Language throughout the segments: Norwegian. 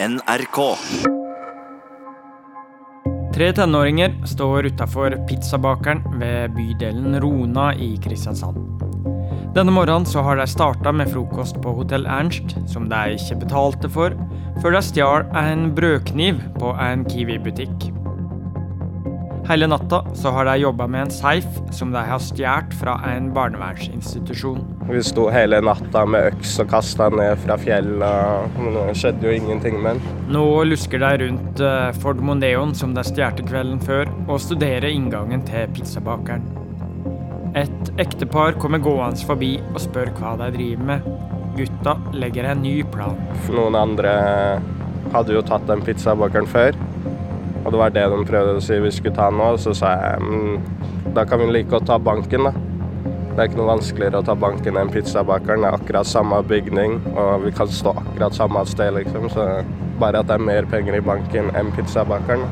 NRK. Tre tenåringer står utafor pizzabakeren ved bydelen Rona i Kristiansand. Denne morgenen så har de starta med frokost på Hotell Ernst, som de ikke betalte for, før de stjal en brødkniv på en Kiwi-butikk. Hele natta så har de jobba med en safe som de har stjålet fra en barnevernsinstitusjon. Vi sto hele natta med øks og kasta ned fra fjellet, men det skjedde jo ingenting med den. Nå lusker de rundt eh, Ford Mondeon som de stjal kvelden før, og studerer inngangen til pizzabakeren. Et ektepar kommer gående forbi og spør hva de driver med. Gutta legger en ny plan. Noen andre hadde jo tatt den pizzabakeren før, og det var det de prøvde å si vi skulle ta nå. Så sa jeg da kan vi like godt ta banken, da. Det er ikke noe vanskeligere å ta banken enn pizzabakeren. Det er akkurat samme bygning, og vi kan stå akkurat samme sted, liksom. Så bare at det er mer penger i banken enn pizzabakeren.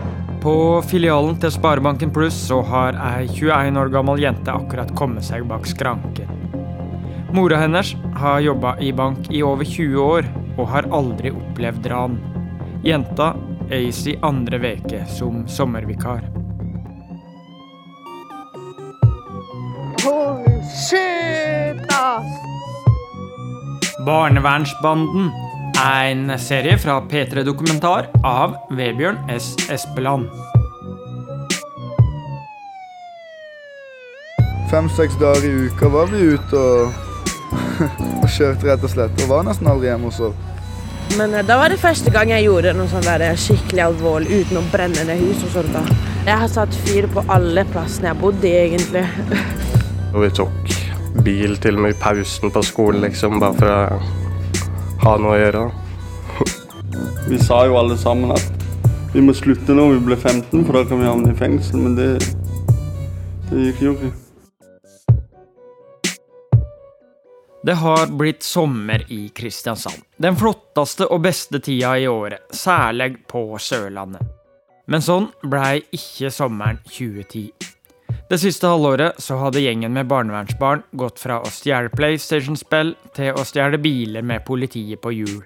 På filialen til Sparebanken Pluss så har ei 21 år gammel jente akkurat kommet seg bak skranken. Mora hennes har jobba i bank i over 20 år og har aldri opplevd ran. Jenta er i andre veke som sommervikar. Holy shit, ass! Barnevernsbanden er en serie fra P3 Dokumentar av Vebjørn S. Espeland. Fem-seks dager i uka var vi ute og, og kjørte, rett og slett. Og var nesten aldri hjemme hos sov. Men eh, da var det første gang jeg gjorde noe sånn der skikkelig alvorlig uten å brenne ned hus og sånt. da. Jeg har satt fyr på alle plassene jeg bodde i, egentlig. Og vi tok bil til og med i pausen på skolen, liksom, bare for å ha noe å gjøre. Vi sa jo alle sammen at vi må slutte når vi blir 15, for da kan vi havne i fengsel. Men det, det gikk jo ikke. Det har blitt sommer i Kristiansand. Den flotteste og beste tida i året, særlig på Sørlandet. Men sånn blei ikke sommeren 2010. Det siste halvåret så hadde gjengen med barnevernsbarn gått fra å stjele PlayStation-spill til å stjele biler med politiet på hjul.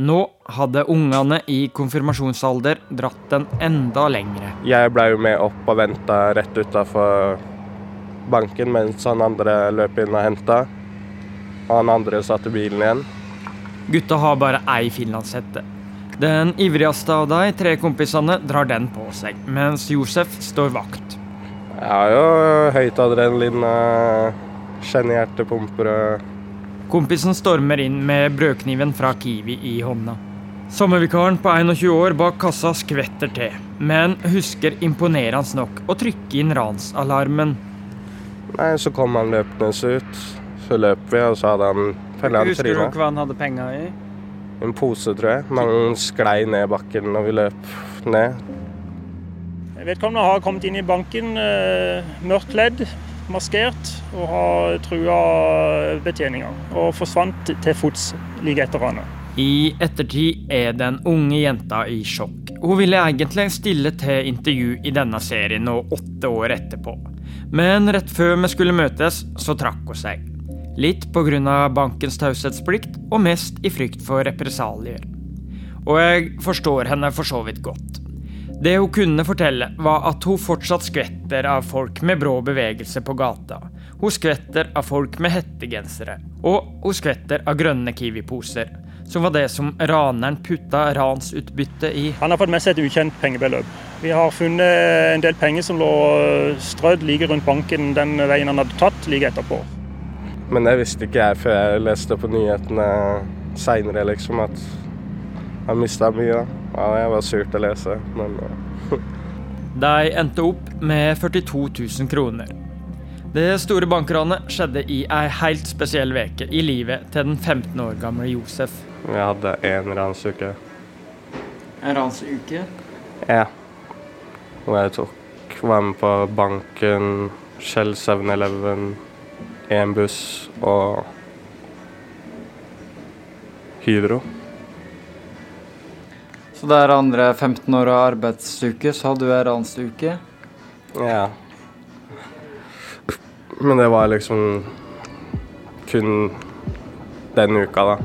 Nå hadde ungene i konfirmasjonsalder dratt den enda lengre. Jeg ble jo med opp og venta rett utafor banken mens han andre løp inn og henta. Og han andre satt i bilen igjen. Gutta har bare ei finlandshette. Den ivrigste av de tre kompisene drar den på seg, mens Josef står vakt. Jeg har jo høyt adrenalin, eh, kjenner hjertepumper Kompisen stormer inn med brødkniven fra Kiwi i hånda. Sommervikaren på 21 år bak kassa skvetter til, men husker imponerende nok å trykke inn ransalarmen. Nei, så kom han løpende ut. Så løp vi, og så hadde han fella han trynet. hva han hadde penger i? En pose, tror jeg. Men han sklei ned bakken når vi løp ned. Vedkommende har kommet inn i banken eh, mørkt ledd, maskert, og har trua betjeninga. Og forsvant til fots like etter ranet. I ettertid er den unge jenta i sjokk. Hun ville egentlig stille til intervju i denne serien nå åtte år etterpå. Men rett før vi skulle møtes, så trakk hun seg. Litt pga. bankens taushetsplikt, og mest i frykt for represalier. Og jeg forstår henne for så vidt godt. Det hun kunne fortelle, var at hun fortsatt skvetter av folk med brå bevegelse på gata. Hun skvetter av folk med hettegensere. Og hun skvetter av grønne Kiwi-poser, som var det som raneren putta ransutbyttet i. Han har fått med seg et ukjent pengebeløp. Vi har funnet en del penger som lå strødd like rundt banken den veien han hadde tatt, like etterpå. Men det visste ikke jeg før jeg leste på nyhetene seinere, liksom, at han mista mye. da. Ja, det var surt å lese, men eh, De endte opp med 42 000 kroner. Det store bankranet skjedde i ei helt spesiell veke i livet til den 15 år gamle Josef. jeg hadde én ransuke. En ransuke? Ja. Hvor jeg tok var med på banken, Shell 7-Eleven, én buss og Hydro. Så der andre 15 år og arbeidsuke, så hadde du ei ransuke? Ja. Men det var liksom kun den uka, da.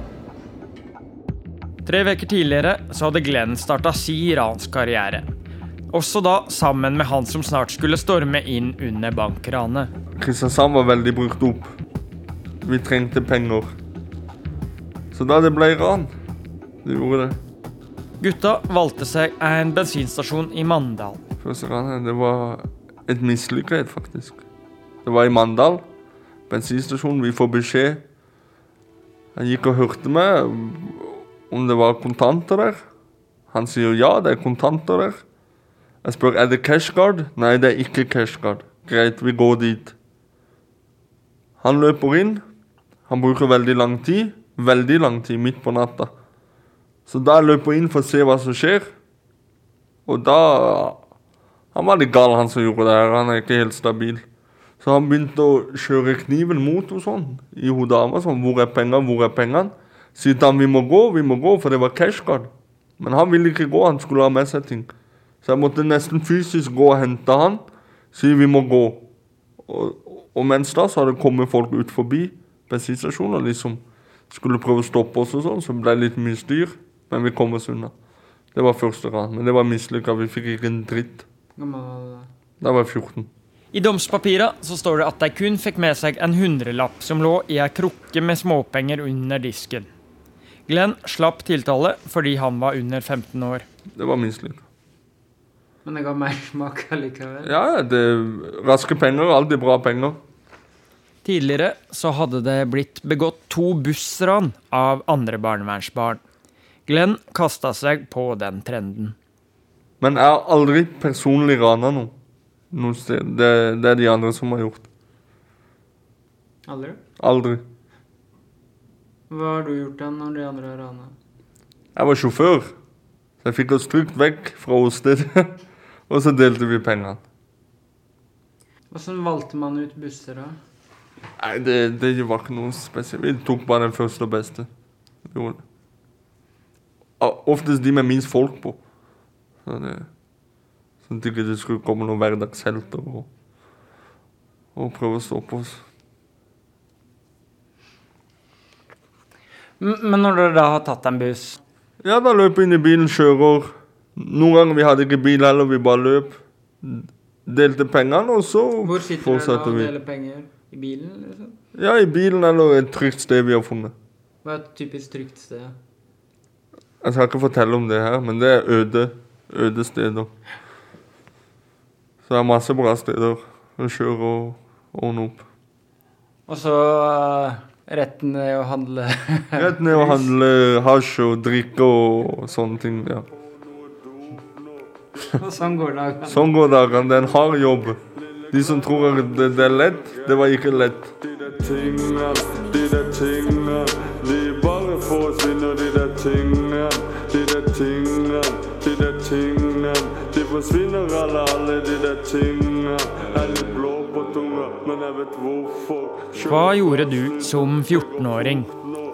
Tre uker tidligere så hadde Glenn starta si ranskarriere. Også da sammen med han som snart skulle storme inn under bankranet. Kristiansand var veldig brukt opp. Vi trengte penger. Så da det ble ran, det gjorde det. Gutta valgte seg en bensinstasjon i Mandal. Første ranet, det var et mislykket, faktisk. Det var i Mandal, Bensinstasjonen. Vi får beskjed. Han gikk og hørte meg om det var kontanter der. Han sier ja, det er kontanter der. Jeg spør er det cashguard. Nei, det er ikke cashguard. Greit, vi går dit. Han løper inn. Han bruker veldig lang tid. Veldig lang tid midt på natta. Så da løper jeg inn for å se hva som skjer. Og da Han var litt gal, han som gjorde det her. Han er ikke helt stabil. Så han begynte å kjøre kniven mot henne sånn, i hun dama. Sånn, 'Hvor er pengene? Hvor er pengene?' Sier han 'Vi må gå, vi må gå', for det var cashguard. Men han ville ikke gå, han skulle ha med seg ting. Så jeg måtte nesten fysisk gå og hente han. Si 'vi må gå'. Og, og mens da så hadde det kommet folk ut forbi bensinstasjonen og liksom skulle prøve å stoppe oss og sånn, så ble det litt mye styr. Men vi kom oss unna. Det var første ran. Men det var mislykka. Vi fikk ikke en dritt. Da var jeg 14. I domspapira så står det at de kun fikk med seg en hundrelapp som lå i ei krukke med småpenger under disken. Glenn slapp tiltale fordi han var under 15 år. Det var mislykka. Men det ga mersmak likevel? Ja, det, raske penger er alltid bra penger. Tidligere så hadde det blitt begått to bussran av andre barnevernsbarn. Glenn kasta seg på den trenden. Men jeg har aldri personlig rana noe. noe sted. Det, det er de andre som har gjort. Aldri? Aldri. Hva har du gjort da når de andre har rana? Jeg var sjåfør, så jeg fikk oss trygt vekk fra åstedet. Og så delte vi pengene. Åssen valgte man ut busser, da? Nei, det, det var ikke noe spesielt. Vi tok bare den første og beste. Vi gjorde det. Oftest de med minst folk på. Så det, sånn at ikke det skulle komme noen hverdagshelter og, og prøve å stoppe oss. Men når dere da har tatt en buss Ja, da løp jeg inn i bilen, kjører. Noen ganger vi hadde ikke bil heller, vi bare løp. Delte pengene, og så Hvor sitter dere da og deler penger? I bilen? liksom? Ja, i bilen eller et trygt sted vi har funnet. Hva er et typisk trygt sted? Jeg skal ikke fortelle om det her, men det er øde, øde steder. Så det er masse bra steder å kjøre og ordne opp. Og så uh, retten er å handle Retten er å handle hasj og drikke og sånne ting. ja. Og sånn går dagene. Sånn går dagene. Det er en hard jobb. De som tror at det, det er lett, det var ikke lett. De der tingene, de der tingene, de bare forsvinner, de der tingene. De der tingene, de der tingene, de forsvinner alle, alle de der tingene. Er litt blå på tunga, men jeg vet hvorfor. Hva gjorde du som 14-åring?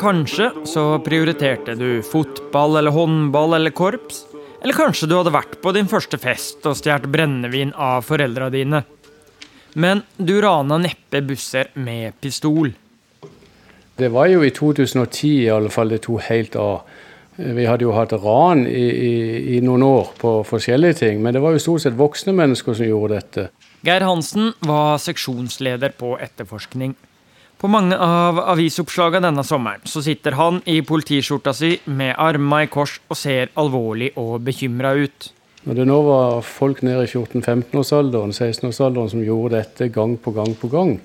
Kanskje så prioriterte du fotball eller håndball eller korps? Eller kanskje du hadde vært på din første fest og stjålet brennevin av foreldra dine? Men du rana neppe busser med pistol. Det var jo i 2010 i alle fall det tok helt av. Vi hadde jo hatt ran i, i, i noen år på forskjellige ting, men det var jo stort sett voksne mennesker som gjorde dette. Geir Hansen var seksjonsleder på etterforskning. På mange av avisoppslagene denne sommeren så sitter han i politiskjorta si med armene i kors og ser alvorlig og bekymra ut. Når det nå var folk nede i 14-15-årsalderen, 16-årsalderen som gjorde dette gang på gang på gang,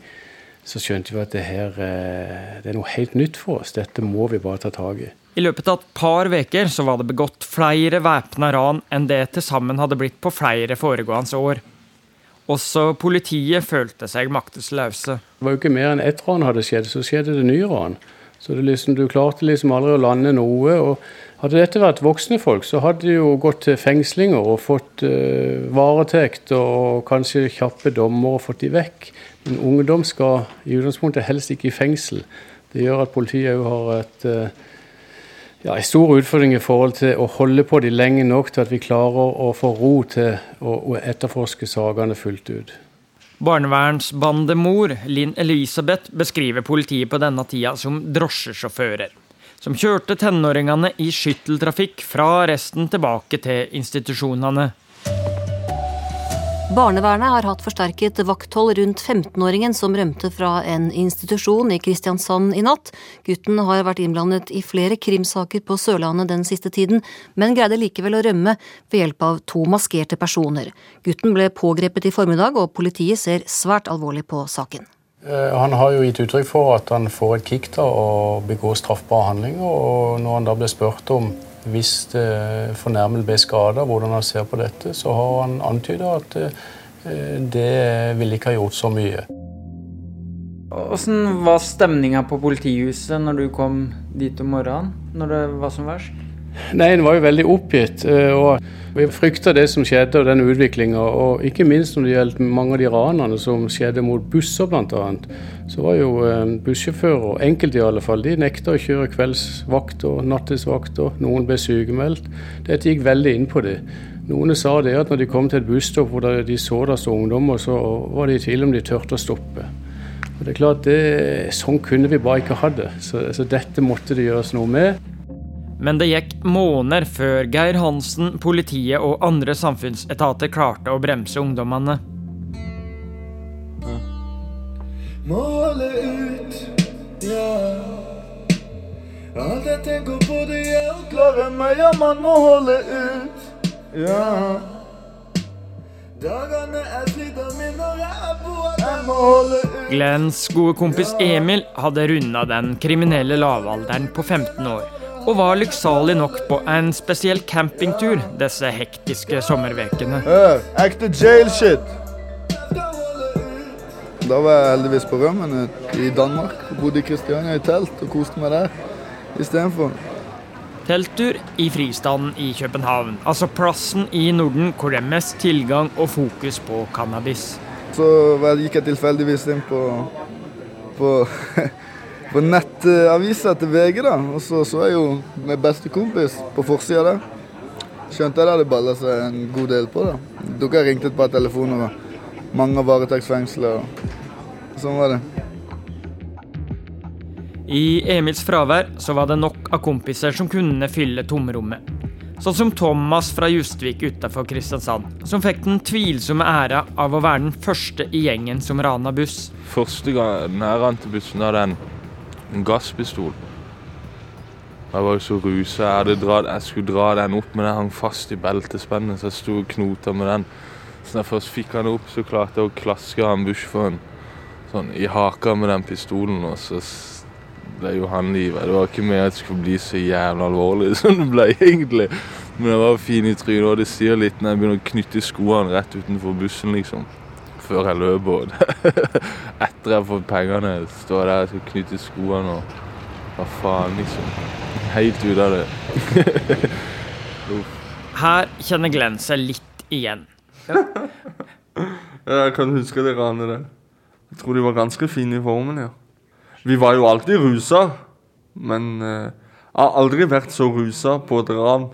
så skjønte vi at det her eh, det er noe helt nytt for oss. Dette må vi bare ta tak i. I løpet av et par uker så var det begått flere væpna ran enn det til sammen hadde blitt på flere foregående år. Også politiet følte seg maktesløse. Det var jo ikke mer enn ett ran hadde skjedd, så skjedde det nye ran. Så det liksom, du klarte liksom aldri å lande noe. og Hadde dette vært voksne folk, så hadde de jo gått til fengslinger og fått uh, varetekt og kanskje kjappe dommer og fått de vekk. Men ungdom skal i utgangspunktet helst ikke i fengsel. Det gjør at politiet òg har et, uh, ja, en stor utfordring i forhold til å holde på de lenge nok til at vi klarer å få ro til å, etterforske sakene fullt ut. Barnevernsbandemor Linn Elisabeth beskriver politiet på denne tida som drosjesjåfører. Som kjørte tenåringene i skytteltrafikk fra resten tilbake til institusjonene. Barnevernet har hatt forsterket vakthold rundt 15-åringen som rømte fra en institusjon i Kristiansand i natt. Gutten har vært innblandet i flere krimsaker på Sørlandet den siste tiden, men greide likevel å rømme ved hjelp av to maskerte personer. Gutten ble pågrepet i formiddag, og politiet ser svært alvorlig på saken. Eh, han har jo gitt uttrykk for at han får et kick da å begå straffbare handlinger. og Når han da ble spurt om hvis fornærmede ble skada, hvordan han ser på dette, så har han antyda at eh, det ville ikke ha gjort så mye. Åssen var stemninga på politihuset når du kom dit om morgenen, når det var som verst? Nei, En var jo veldig oppgitt. Eh, og Vi frykta det som skjedde og den utviklinga. Og ikke minst når det gjaldt mange av de ranene som skjedde mot busser bl.a. Så var jo eh, bussjåfører, enkelte i alle fall, de nekta å kjøre kveldsvakt og nattesvakt. og Noen ble sykemeldt. Dette gikk veldig inn på det. Noen sa det at når de kom til et busstopp hvor de så deres stå ungdommer, så var de i tvil om de turte å stoppe. Og det er klart, det, Sånn kunne vi bare ikke ha det. Så, så dette måtte det gjøres noe med. Men det gikk måneder før Geir Hansen, politiet og andre samfunnsetater klarte å bremse ungdommene. Må ut, ja. Alt jeg tenker på, det er å klare meg, ja, man må holde ut, ja. Glenns gode kompis Emil hadde runda den kriminelle lavalderen på 15 år og var lykksalig nok på en spesiell campingtur disse hektiske sommervekene. Uh, ekte jail shit! Da var jeg heldigvis på rømmen i Danmark. og Bodde i Kristiania i telt og koste meg der istedenfor. Telttur i fristaden i København, altså plassen i Norden hvor det er mest tilgang og fokus på cannabis. Så gikk jeg tilfeldigvis inn på, på på nettavisa til VG, da. Og så så jeg jo med bestekompis på forsida der. Skjønte jeg det hadde balla seg en god del på det. Dere ringte et par telefoner, og mange varetektsfengsler. Og sånn var det. I Emils fravær så var det nok av kompiser som kunne fylle tomrommet. Sånn som Thomas fra Justvik utafor Kristiansand, som fikk den tvilsomme æra av å være den første i gjengen som rana buss. Første gang jeg rant bussen, da en en gasspistol. Jeg var så rusa. Jeg, jeg, skulle dra den opp, men jeg hang fast i beltespennet, så jeg sto og knota med den. Så da jeg først fikk han opp, så klarte jeg å klaske han bussjåføren sånn, i haka med den pistolen. Og så ble jo han livet. Det var ikke mer at det skulle bli så jævla alvorlig som det ble egentlig. Men jeg var fin i trynet, og det sier litt når jeg begynner å knytte skoene rett utenfor bussen, liksom før jeg løp. Og Etter jeg har fått pengene, står der og skal knytte skoene og Hva faen, liksom. Helt ut av det. Her kjenner Glenn seg litt igjen. jeg kan huske det ranet der. Jeg tror de var ganske fine i formen, ja. Vi var jo alltid rusa, men uh, jeg har aldri vært så rusa på et ran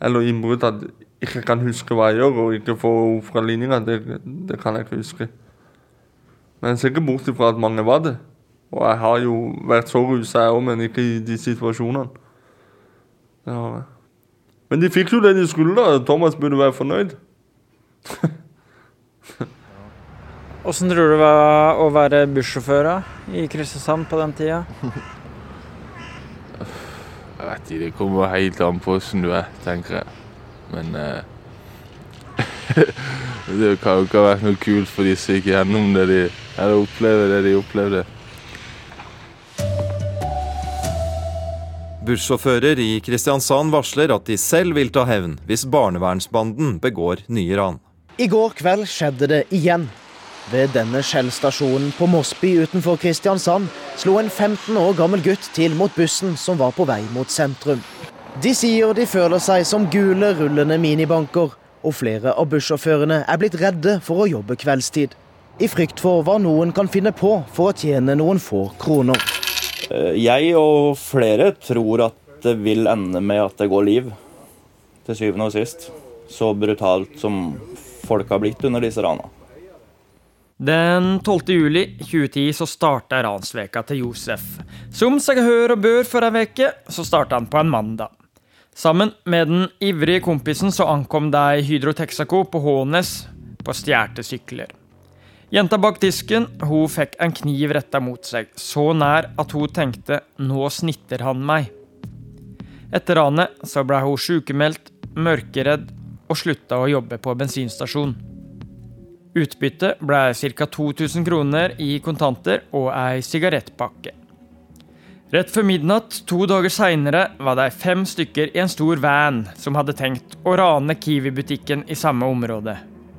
eller innbrudd at ikke kan huske hva jeg gjør, og ikke få ord fra linja, det, det, kan jeg ikke huske. Men jeg ser ikke bort ifra at mange var det. Og jeg har jo vært så rusa, jeg òg, men ikke i de situasjonene. Det har jeg. Men de fikk jo det de skulle, da. Thomas burde være fornøyd. Åssen tror du det var å være bussjåfør i Kristiansand på den tida? jeg vet ikke, det kommer helt an på åssen du er, tenker jeg. Men eh, det kan jo ikke ha vært noe kult for de som gikk gjennom det de Eller opplevde det de opplevde. Bussjåfører i Kristiansand varsler at de selv vil ta hevn hvis barnevernsbanden begår nye ran. I går kveld skjedde det igjen. Ved denne Shell-stasjonen på Mosby utenfor Kristiansand slo en 15 år gammel gutt til mot bussen som var på vei mot sentrum. De sier de føler seg som gule, rullende minibanker, og flere av bussjåførene er blitt redde for å jobbe kveldstid. I frykt for hva noen kan finne på for å tjene noen få kroner. Eh, jeg og flere tror at det vil ende med at det går liv, til syvende og sist. Så brutalt som folk har blitt under disse rana. Den 12. juli 2010 så starta ransveka til Josef. Som seg hør og bør for ei uke, så starta han på en mandag. Sammen med den ivrige kompisen så ankom de Hydro Texaco på Hånes på stjålne sykler. Jenta bak disken hun fikk en kniv retta mot seg, så nær at hun tenkte 'nå snitter han meg'. Etter ranet så ble hun sykemeldt, mørkeredd og slutta å jobbe på bensinstasjon. Utbyttet ble ca. 2000 kroner i kontanter og ei sigarettpakke. Rett før midnatt to dager seinere var de fem stykker i en stor van som hadde tenkt å rane Kiwi-butikken i samme område.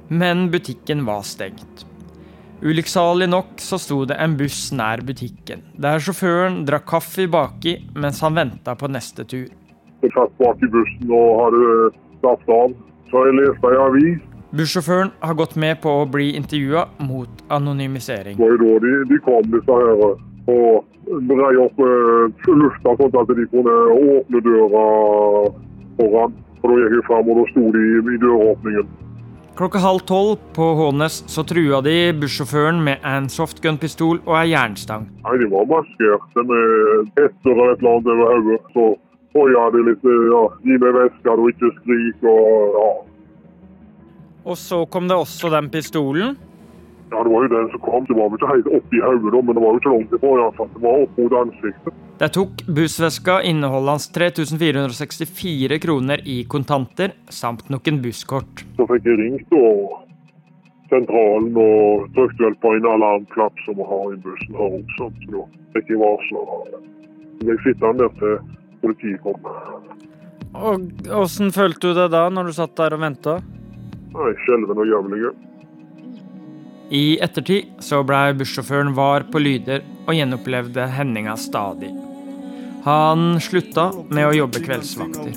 Men butikken var stengt. Ulykksalig nok så sto det en buss nær butikken, der sjåføren drakk kaffe baki mens han venta på neste tur. Jeg satt bak i bussen og hadde slappet av. Så jeg leste ei avis. Bussjåføren har gått med på å bli intervjua mot anonymisering. Det var jo da de, de kom, disse her, og brei opp eh, lufta sånn at de kunne åpne døra foran. Og Da gikk jeg fram, og da sto de i, døråpningen. Klokka halv tolv på Hånes så trua de bussjåføren med en softgun-pistol og ei jernstang. Nei, de var maskerte med hetter eller et eller annet over hodet. Så hoia de litt eh, ja, Gi meg veska, og ikke skrik og ja. Og så kom det også den pistolen. Ja, det var jo den som kom. Det var vel ikke helt oppi hodet, men det var jo ikke langt ifra. i hvert fall. Det var opp mot ansiktet. De tok bussveska inneholdende 3464 kroner i kontanter, samt noen busskort. Så fikk jeg ringt og sentralen og trykte vel på en alarmklapp som vi har i bussen her også. Så da fikk jeg varsler. Jeg ble sittende der til politiet kom. Og Åssen følte du det da, når du satt der og venta? Skjelven og jævlige. I ettertid så blei bussjåføren var på lyder og gjenopplevde hendinga stadig. Han slutta med å jobbe kveldsvakter.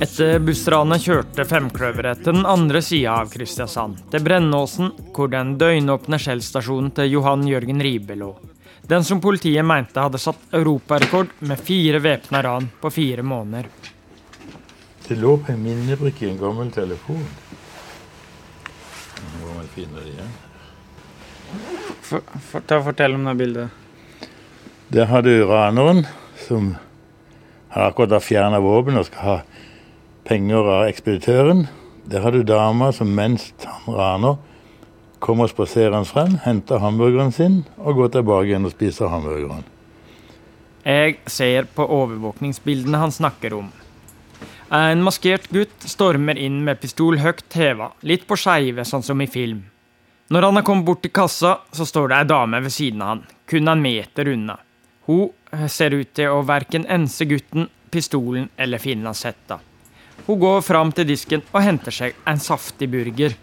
Etter bussranet kjørte Femkløveret til den andre sida av Kristiansand, til Brennåsen, hvor den døgnåpne Shell-stasjonen til Johan Jørgen Ribe lå. Den som politiet mente hadde satt europarekord med fire væpna ran på fire måneder. Det lå på en minnebrikke i en gammel telefon. Nå må jeg finne det igjen. For, for, ta Fortell om det bildet. Der har du raneren som har akkurat har fjerna våpen og skal ha penger av ekspeditøren. Der har du dama som mens han raner, kommer spaserende frem, henter hamburgeren sin og går tilbake igjen og spiser hamburgeren. Jeg ser på overvåkningsbildene han snakker om. En maskert gutt stormer inn med pistol høyt heva, litt på skeive, sånn som i film. Når han har kommet bort til kassa, så står det ei dame ved siden av han, kun en meter unna. Hun ser ut til å verken ense gutten, pistolen eller finlandshetta. Hun går fram til disken og henter seg en saftig burger.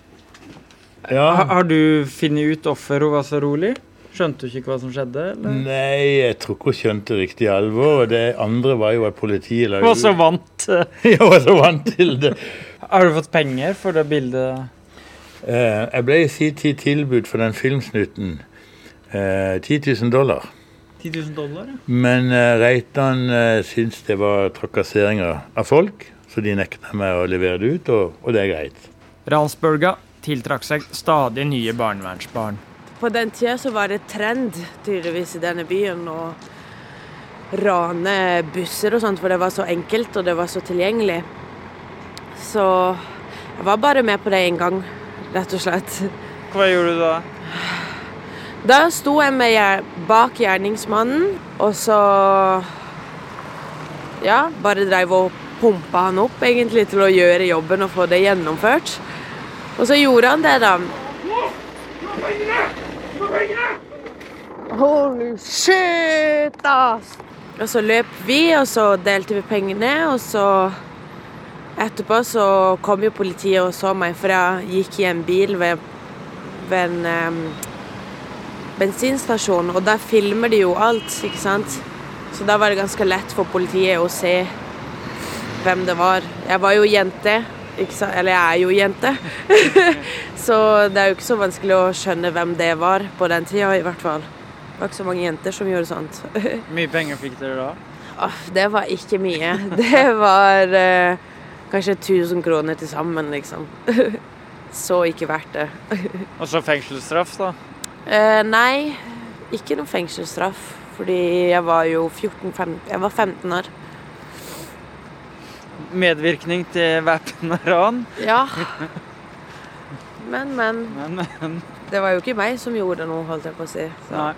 Ha, har du funnet ut hvorfor hun var så rolig? Skjønte du ikke hva som skjedde? Eller? Nei, jeg tror ikke hun skjønte riktig alvor. Og det andre var jo at politiet la Hun var så vant. Var så vant til det. Har du fått penger for det bildet? Eh, jeg ble i sin tid tilbudt for den filmsnutten eh, 10 000 dollar. 10 000 dollar? ja. Men eh, Reitan eh, syntes det var trakasseringer av folk, så de nekta meg å levere det ut, og, og det er greit. Ransbølga tiltrakk seg stadig nye barnevernsbarn. På den tida så var det trend tydeligvis i denne byen å rane busser og sånt, for det var så enkelt og det var så tilgjengelig. Så jeg var bare med på det én gang, rett og slett. Hva gjorde du da? Da sto jeg med bak gjerningsmannen, og så Ja, bare dreiv og pumpa han opp egentlig til å gjøre jobben og få det gjennomført. Og så gjorde han det, da. Holy shit, ass! Og så løp vi, og så delte vi pengene, og så Etterpå så kom jo politiet og så meg, for jeg gikk i en bil ved, ved en um, bensinstasjon, og der filmer de jo alt, ikke sant? Så da var det ganske lett for politiet å se hvem det var. Jeg var jo jente? Eller jeg er jo jente. så det er jo ikke så vanskelig å skjønne hvem det var på den tida, i hvert fall. Det var ikke så mange jenter som gjorde sånt. mye penger fikk dere da? Oh, det var ikke mye. Det var eh, kanskje 1000 kroner til sammen, liksom. Så ikke verdt det. Og så fengselsstraff, da? Eh, nei, ikke noe fengselsstraff. Fordi jeg var jo 14-15 Jeg var 15 år. Medvirkning til væpna ran? Ja. Men, men. Men, men. Det var jo ikke meg som gjorde noe, holdt jeg på å si. Så. Nei.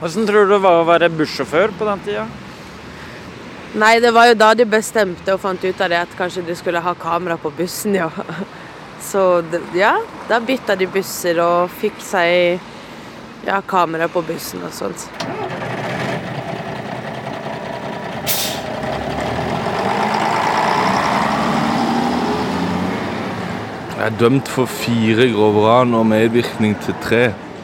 Hvordan tror du det var å være bussjåfør på den tida? Nei, det var jo da de bestemte og fant ut av det at kanskje de skulle ha kamera på bussen, ja. Så ja, da bytta de busser og fikk seg ja, kamera på bussen og sånt. Jeg er dømt for fire grove ran og medvirkning til tre.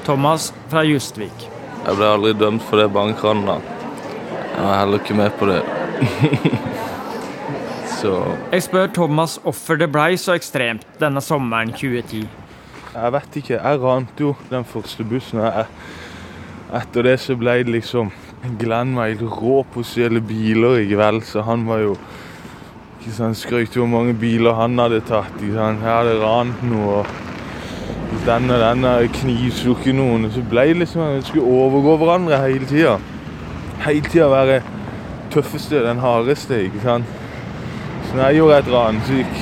Thomas fra Justvik. Jeg ble aldri dømt for det bankranet. da. Jeg var heller ikke med på det. så Jeg spør Thomas hvorfor det blei så ekstremt denne sommeren 2010. Jeg vet ikke. Jeg rante jo den første bussen. Jeg, etter det så ble det liksom Glenn var helt rå på å stjele biler i kveld, så han var jo ikke sant, Skrøt hvor mange biler han hadde tatt. Ikke sant? Jeg hadde rant noe. og Den og den knivstukket noen. Så ble det liksom vi skulle overgå hverandre hele tida. Hele tida være tøffeste, den hardeste, ikke sant. Så når jeg gjorde et ran, så gikk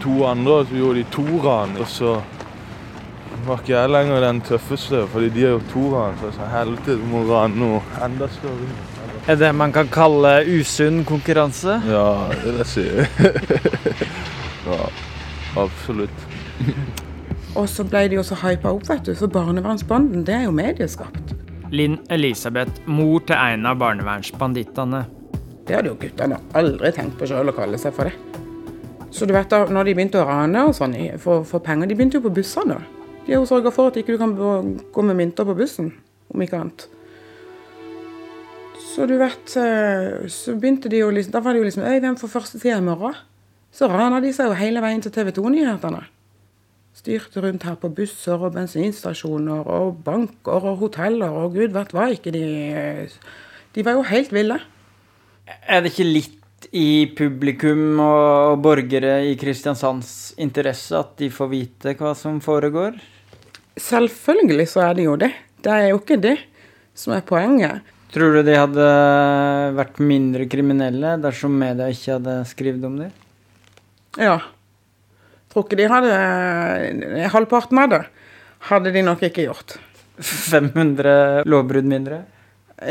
to andre, og så gjorde de to ran. Og så var ikke jeg lenger den tøffeste, fordi de har gjort to ran. Så jeg sa helvete, du må rane noe enda større. Er det man kan kalle usunn konkurranse? Ja, det vil jeg si. ja, absolutt. Og så ble de jo så hypa opp, vet du. Så barnevernsbanden, det er jo medieskapt. Linn Elisabeth, mor til en av barnevernsbandittene. Det hadde jo guttene aldri tenkt på sjøl å kalle seg for det. Så du vet da, når de begynte å rane og sånn for, for penger, de begynte jo på bussene. De har jo sørga for at ikke du kan gå med mynter på bussen, om ikke annet. Så du vet, så begynte de jo liksom Da var det jo liksom Øy, hvem får førstetida i morgen? Så rana de seg jo hele veien til TV 2-nyhetene. Styrte rundt her på busser og bensinstasjoner og banker og hoteller og gud vet hva ikke. De, de var jo helt ville. Er det ikke litt i publikum og borgere i Kristiansands interesse at de får vite hva som foregår? Selvfølgelig så er det jo det. Det er jo ikke det som er poenget. Tror du de hadde vært mindre kriminelle dersom media ikke hadde skrevet om dem? Ja. Tror ikke de hadde Halvparten av det hadde de nok ikke gjort. 500 lovbrudd mindre?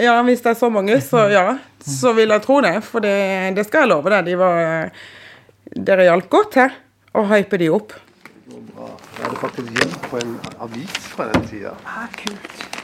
Ja, hvis det er så mange, så ja. Så vil jeg tro det. For det, det skal jeg love deg. De var Dere hjalp godt til å hype de opp. Jeg hadde faktisk jobb på en avis fra den tida. Ah, kult.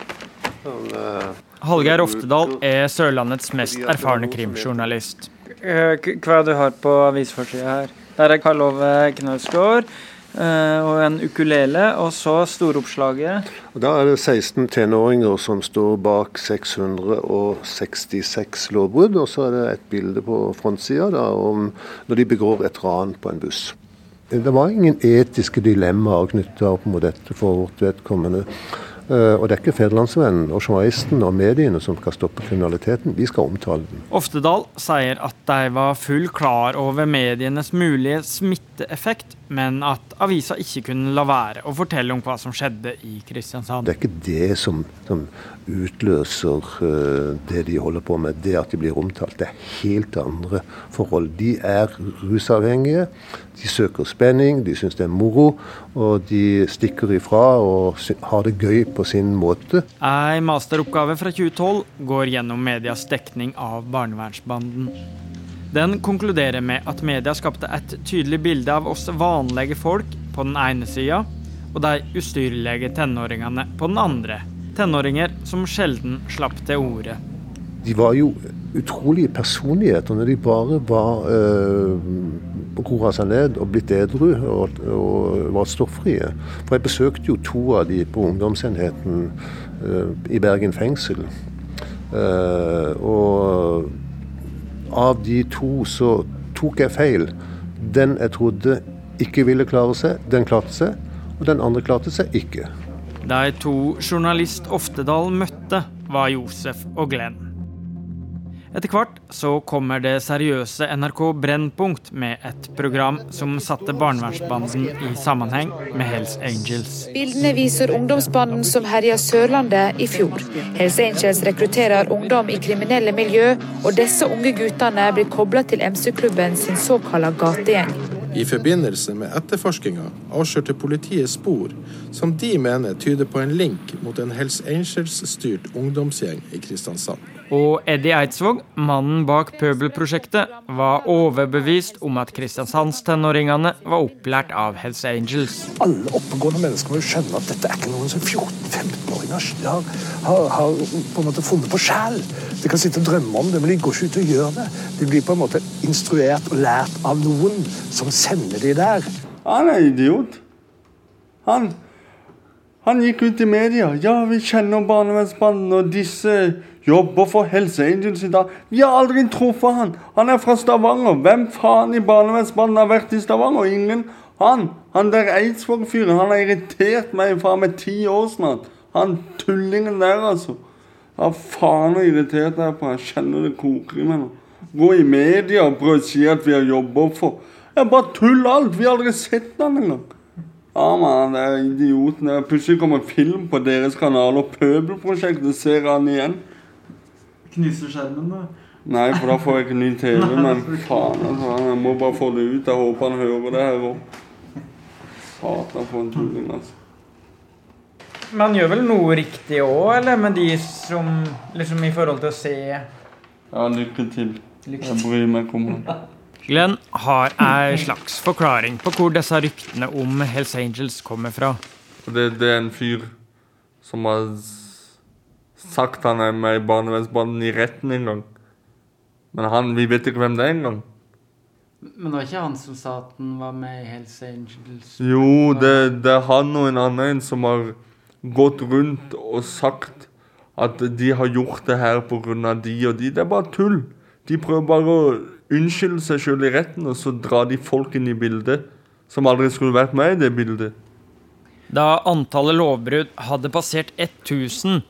Uh, Hallgeir Oftedal er Sørlandets mest erfarne krimjournalist. Hva er det du har på avisforsida her? Der er Karl Ove Knausgård og en ukulele, og så storoppslaget. Og Da er det 16 tenåringer som står bak 666 lovbrudd, og så er det et bilde på frontsida om når de begår et ran på en buss. Det var ingen etiske dilemmaer knytta opp mot dette for vårt vedkommende. Og det er ikke Federlandsvennen og journalisten og mediene som skal stoppe kriminaliteten, vi skal omtale den. Oftedal sier at de var full klar over medienes mulige smitteeffekt, men at avisa ikke kunne la være å fortelle om hva som skjedde i Kristiansand. Det er ikke det som, som utløser uh, det de holder på med, det at de blir omtalt. Det er helt andre forhold. De er rusavhengige. De søker spenning, de syns det er moro, og de stikker ifra og har det gøy på sin måte. Ei masteroppgave fra 2012 går gjennom medias dekning av barnevernsbanden. Den konkluderer med at media skapte et tydelig bilde av oss vanlige folk på den ene sida, og de ustyrlige tenåringene på den andre. Tenåringer som sjelden slapp til ordet. De var jo utrolige personligheter når de bare var øh, roa seg ned og blitt edru og, og var stofffrie. For jeg besøkte jo to av de på ungdomsenheten øh, i Bergen fengsel. Uh, og av de to så tok jeg feil. Den jeg trodde ikke ville klare seg, den klarte seg. Og den andre klarte seg ikke. De to journalist Oftedal møtte, var Josef og Glenn. Etter hvert så kommer det seriøse NRK Brennpunkt med et program som satte barnevernsbanden i sammenheng med Hells Angels. Bildene viser ungdomsbanden som herja Sørlandet i fjor. Hells Angels rekrutterer ungdom i kriminelle miljø, og disse unge guttene blir kobla til MC-klubben sin såkalla gategjeng. I forbindelse med etterforskinga avslørte politiet spor som de mener tyder på en link mot en Hells Angels-styrt ungdomsgjeng i Kristiansand. Og Eddie Eidsvåg, mannen bak Pøbelprosjektet, var overbevist om at Kristiansandstenåringene var opplært av Hells Angels. Alle oppegående mennesker må jo skjønne at dette er ikke noen som 14-15-åringer har, har, har, på en måte funnet på sjæl. De kan sitte og drømme om det, men de går ikke ut og gjør det. De blir på en måte instruert og lært av noen som sender de der. Han er idiot. Han han gikk ut i media. Ja, vi kjenner barnevernsmannen, og disse jobber for Hells Angels i dag. Vi har aldri truffet han. Han er fra Stavanger. Hvem faen i barnevernsmannen har vært i Stavanger? Ingen. Han han der Eidsvåg-fyren han har irritert meg faen meg ti år snart. Han tullingen der, altså. Ja, faen så irritert jeg er på. Jeg kjenner det koker i meg nå. Gå i media og prøve å si at vi har jobber for Jeg bare tull alt. Vi har aldri sett han engang. Ja, man, det er idioten. Det er plutselig kommer film på deres kanal, og Pøbelprosjektet ser han igjen. Knuser skjermen, da? Nei, for da får jeg ikke ny TV. Men faen, altså. Jeg må bare få det ut. Jeg håper han hører det her òg. Satan, for en tulling, altså. Man gjør vel noe riktig òg, eller? Med de som liksom i forhold til å se Ja, lykke til. Jeg bryr meg ikke om han. Glenn har ei slags forklaring på hvor disse ryktene om Hells Angels kommer fra. Det, det er en fyr som har sagt han er med i barnevernsbanden i retten en gang. Men han, vi vet ikke hvem det er engang. Men det var ikke han som sa at han var med i Hells Angels? Jo, det, det er han og en annen som har gått rundt og sagt at de har gjort det her pga. de og de. Det er bare tull. De prøver bare å unnskylde seg sjøl i retten, og så drar de folk inn i bildet som aldri skulle vært med i det bildet. Da antallet lovbrudd hadde passert 1000,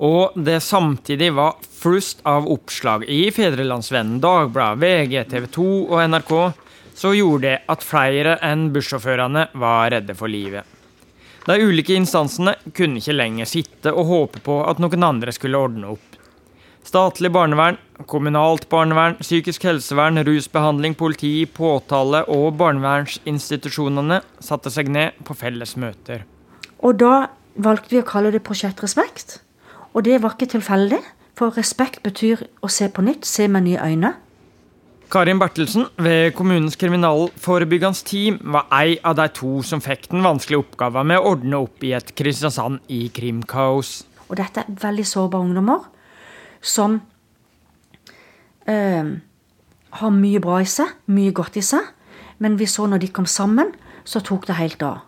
og det samtidig var flust av oppslag i Fedrelandsvennen, Dagbladet, VG, TV 2 og NRK, så gjorde det at flere enn bussjåførene var redde for livet. De ulike instansene kunne ikke lenger sitte og håpe på at noen andre skulle ordne opp. Statlig barnevern, kommunalt barnevern, psykisk helsevern, rusbehandling, politi, påtale og barnevernsinstitusjonene satte seg ned på felles møter. Og da valgte vi å kalle det Prosjekt Respekt. Og det var ikke tilfeldig, for respekt betyr å se på nytt, se med nye øyne. Karin Bertelsen ved kommunens kriminalforebyggende team var ei av de to som fikk den vanskelige oppgaven med å ordne opp i et Kristiansand i krimkaos. Og dette er veldig sårbare ungdommer som eh, har mye bra i seg, mye godt i seg. Men vi så når de kom sammen, så tok det helt av.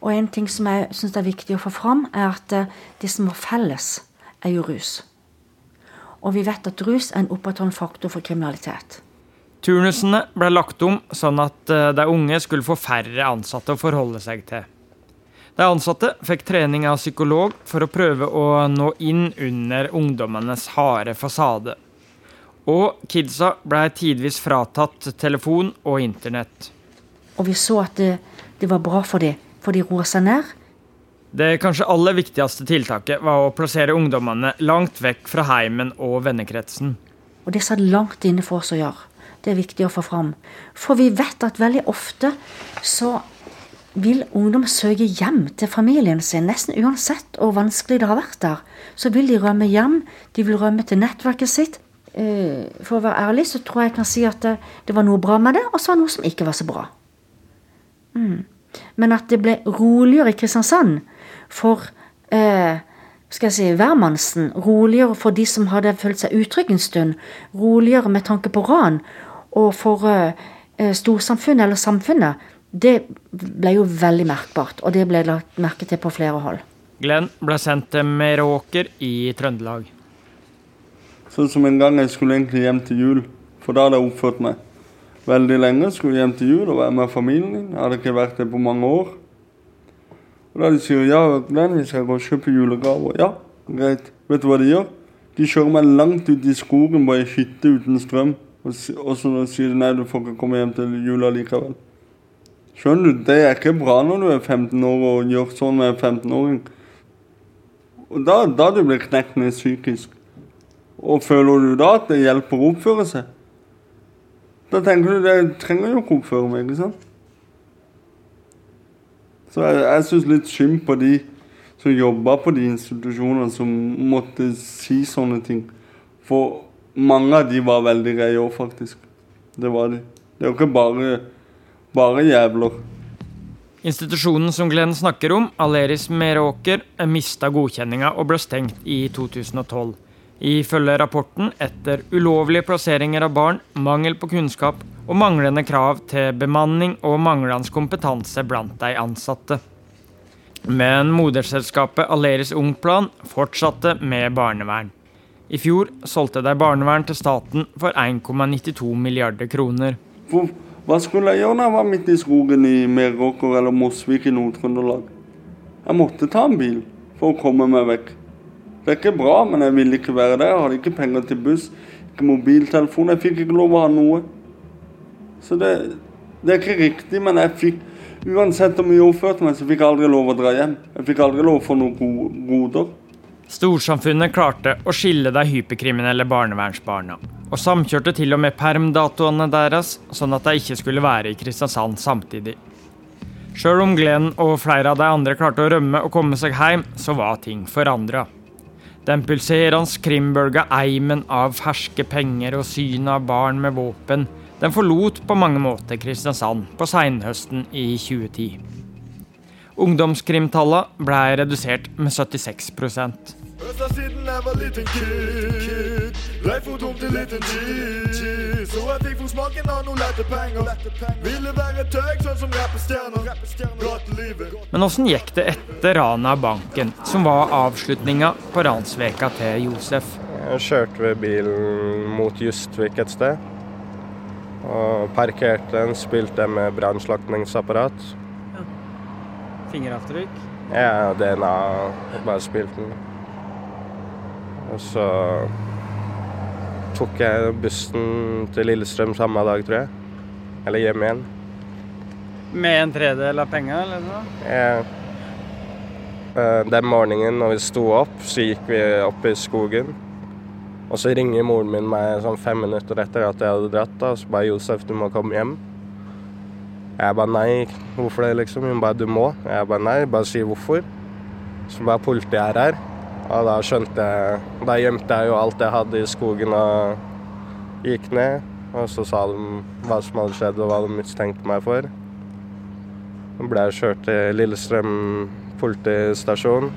Og en ting som jeg syns er viktig å få fram, er at eh, det som var felles, er jo rus. Og vi vet at rus er en opprettholdende faktor for kriminalitet. Turnusene ble lagt om sånn at eh, de unge skulle få færre ansatte å forholde seg til. De ansatte fikk trening av psykolog for å prøve å nå inn under ungdommenes harde fasade. Og kidsa ble tidvis fratatt telefon og internett. Og vi så at det, det var bra for dem, for de roa seg ned. Det kanskje aller viktigste tiltaket var å plassere ungdommene langt vekk fra heimen og vennekretsen. Og det satt langt inne for oss å gjøre. Det er viktig å få fram. For vi vet at veldig ofte så vil ungdom søke hjem til familien sin, nesten uansett hvor vanskelig det har vært der. Så vil de rømme hjem, de vil rømme til nettverket sitt. Eh, for å være ærlig så tror jeg jeg kan si at det, det var noe bra med det, og så noe som ikke var så bra. Mm. Men at det ble roligere i Kristiansand for eh, skal jeg si, hvermannsen, roligere for de som hadde følt seg utrygge en stund, roligere med tanke på ran, og for eh, eh storsamfunnet eller samfunnet, det ble jo veldig merkbart, og det ble lagt merke til på flere hold. Glenn ble sendt til Meråker i Trøndelag. Sånn som en gang jeg skulle egentlig hjem til jul, for da hadde jeg oppført meg veldig lenge. Skulle hjem til jul og være med familien din. Jeg hadde ikke vært det på mange år. Og da de sier ja, Glenn, vi skal gå og kjøpe julegaver. Ja, greit. Vet du hva de gjør? De kjører meg langt ut i skogen på ei hytte uten strøm. Og, og så sier de nei, du får ikke komme hjem til jula likevel. Skjønner du, det er ikke bra når du er 15 år og gjør sånn med en 15-åring. Og da, da du blir ned psykisk. Og føler du da at det hjelper å oppføre seg? Da tenker du det trenger jo ikke oppføre meg, ikke sant? Så jeg, jeg syns litt synd på de som jobba på de institusjonene som måtte si sånne ting. For mange av de var veldig greie òg, faktisk. Det var de. Det er jo ikke bare, bare jævler. Institusjonen som Glenn snakker om, Aleris Meråker, mista godkjenninga og ble stengt i 2012. Ifølge rapporten etter ulovlige plasseringer av barn, mangel på kunnskap og manglende krav til bemanning og manglende kompetanse blant de ansatte. Men moderselskapet Aleris Ungplan fortsatte med barnevern. I fjor solgte de barnevern til staten for 1,92 milliarder kroner. Hva skulle jeg gjøre når jeg var midt i skogen i Meråker eller Mosvik i Nord-Trøndelag? Jeg måtte ta en bil for å komme meg vekk. Det er ikke bra, men jeg ville ikke være der. Jeg hadde ikke penger til buss, ikke mobiltelefon. Jeg fikk ikke lov å ha noe. Så det, det er ikke riktig, men jeg fikk Uansett mye jeg overførte meg, så fikk jeg aldri lov å dra hjem. Jeg fikk aldri lov å få noen go- goder. Storsamfunnet klarte å skille de hyperkriminelle barnevernsbarna, og samkjørte til og med permdatoene deres, sånn at de ikke skulle være i Kristiansand samtidig. Sjøl om Glenn og flere av de andre klarte å rømme og komme seg hjem, så var ting forandra. Den pulserende krimbølga eimen av ferske penger og synet av barn med våpen, den forlot på mange måter Kristiansand på seinhøsten i 2010. Ungdomskrimtallene ble redusert med 76 Østa siden jeg var liten kid Blei for dum til liten tid Så jeg fikk få smaken av noen lette penger Ville være tøyk sånn som rappestjerner Gatelivet Men åssen gikk det etter ranet av banken, som var avslutninga på ransveka til Josef? Jeg kjørte ved bilen mot Justvik et sted. Og parkerte den, spilte med brannslukningsapparat. Fingeravtrykk? Ja, DNA. Bare spilte den. Og så tok jeg bussen til Lillestrøm samme dag, tror jeg. Eller hjem igjen. Med en tredel av penga, eller noe? Jeg, eh, den morgenen når vi sto opp, så gikk vi opp i skogen. Og så ringer moren min meg sånn fem minutter etter at jeg hadde dratt. da, og Så bare 'Josef, du må komme hjem'. Jeg bare nei, hvorfor det, liksom? Hun bare 'du må'. Jeg bare nei, bare si hvorfor. Så bare politiet er her. Og da skjønte jeg Da gjemte jeg jo alt jeg hadde i skogen og gikk ned. Og så sa de hva som hadde skjedd og hva de mistenkte meg for. Så ble jeg kjørt til Lillestrøm politistasjon.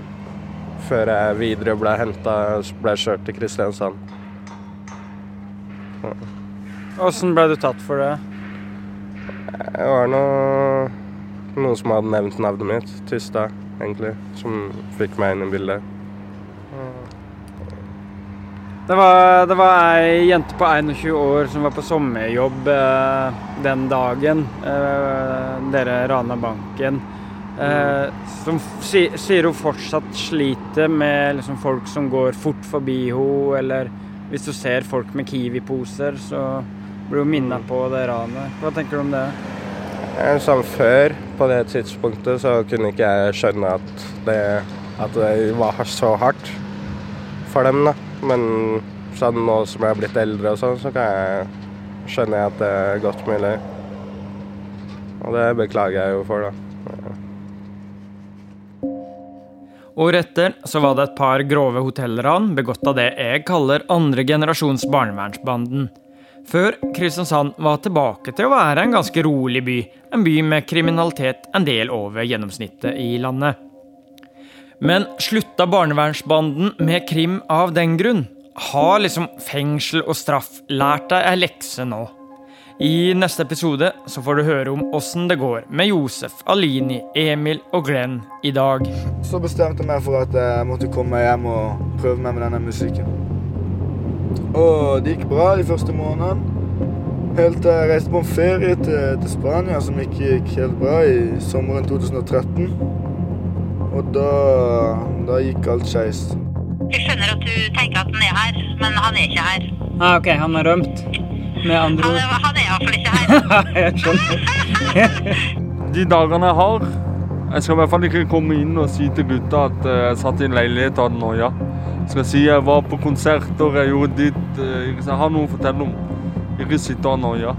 Før jeg videre ble henta, ble jeg kjørt til Kristiansand. Åssen ble du tatt for det? Det var noe, noen som hadde nevnt navnet mitt, Tysta, egentlig, som fikk meg inn i bildet. Det var, det var ei jente på 21 år som var på sommerjobb eh, den dagen eh, dere rana banken. Eh, som si, sier hun fortsatt sliter med liksom, folk som går fort forbi henne, eller hvis du ser folk med Kiwi-poser, så blir hun minna på det ranet. Hva tenker du om det? Eh, Sånn før, på det tidspunktet, så kunne ikke jeg skjønne at det, at det var så hardt for dem, da. Men sånn nå som jeg er blitt eldre og sånn, så kan jeg skjønne at det er godt mulig. Og det beklager jeg jo for, da. Året etter så var det et par grove hotellran begått av det jeg kaller andre generasjons barnevernsbanden. Før Kristiansand var tilbake til å være en ganske rolig by. En by med kriminalitet en del over gjennomsnittet i landet. Men slutta barnevernsbanden med krim av den grunn? Har liksom fengsel og straff lært deg ei lekse nå? I neste episode så får du høre om åssen det går med Josef, Alini, Emil og Glenn i dag. Så bestemte jeg meg for at jeg måtte komme hjem og prøve meg med denne musikken. Og det gikk bra de første månedene. Helt til jeg reiste på en ferie til, til Spania som ikke gikk helt bra i sommeren 2013. Og da, da gikk alt skeis. Jeg skjønner at du tenker at han er her, men han er ikke her. Ah, OK, han har rømt. Med andre Han ord er, han er iallfall ikke her. Jeg skjønner. De dagene jeg har Jeg skal i hvert fall ikke komme inn og si til gutta at eh, jeg satt i en leilighet og hadde noia. Jeg skal si jeg var på konserter, jeg gjorde ditt eh? Jeg har noe å fortelle om. Ikke sitte og ha noia.